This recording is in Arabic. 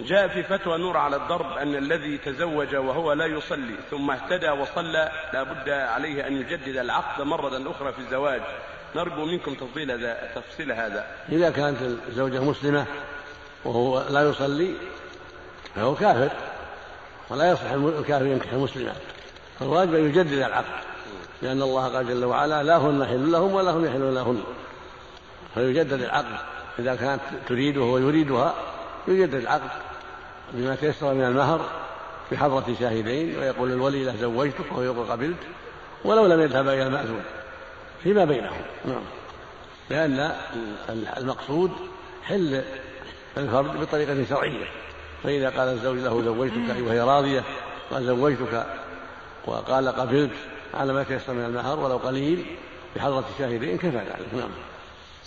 جاء في فتوى نور على الضرب أن الذي تزوج وهو لا يصلي ثم اهتدى وصلى لا بد عليه أن يجدد العقد مرة أخرى في الزواج. نرجو منكم تفصيل هذا تفصيل هذا. إذا كانت الزوجة مسلمة وهو لا يصلي فهو كافر ولا يصح الكافر ينكح المسلمات فالواجب أن يجدد العقد لأن الله قال جل وعلا لا هن حل لهم ولا هم يحلون لهن. فيجدد العقد إذا كانت تريده ويريدها يجدد العقد بما تيسر من المهر بحضرة شاهدين ويقول الولي له زوجتك ويقول قبلت ولو لم يذهب إلى المأذون. فيما بينهم. نعم. لأن المقصود حل الفرد بطريقة شرعية. فإذا قال الزوج له زوجتك وهي راضية قال زوجتك وقال قبلت على ما تيسر من المهر ولو قليل بحضرة الشاهدين كفى ذلك. نعم.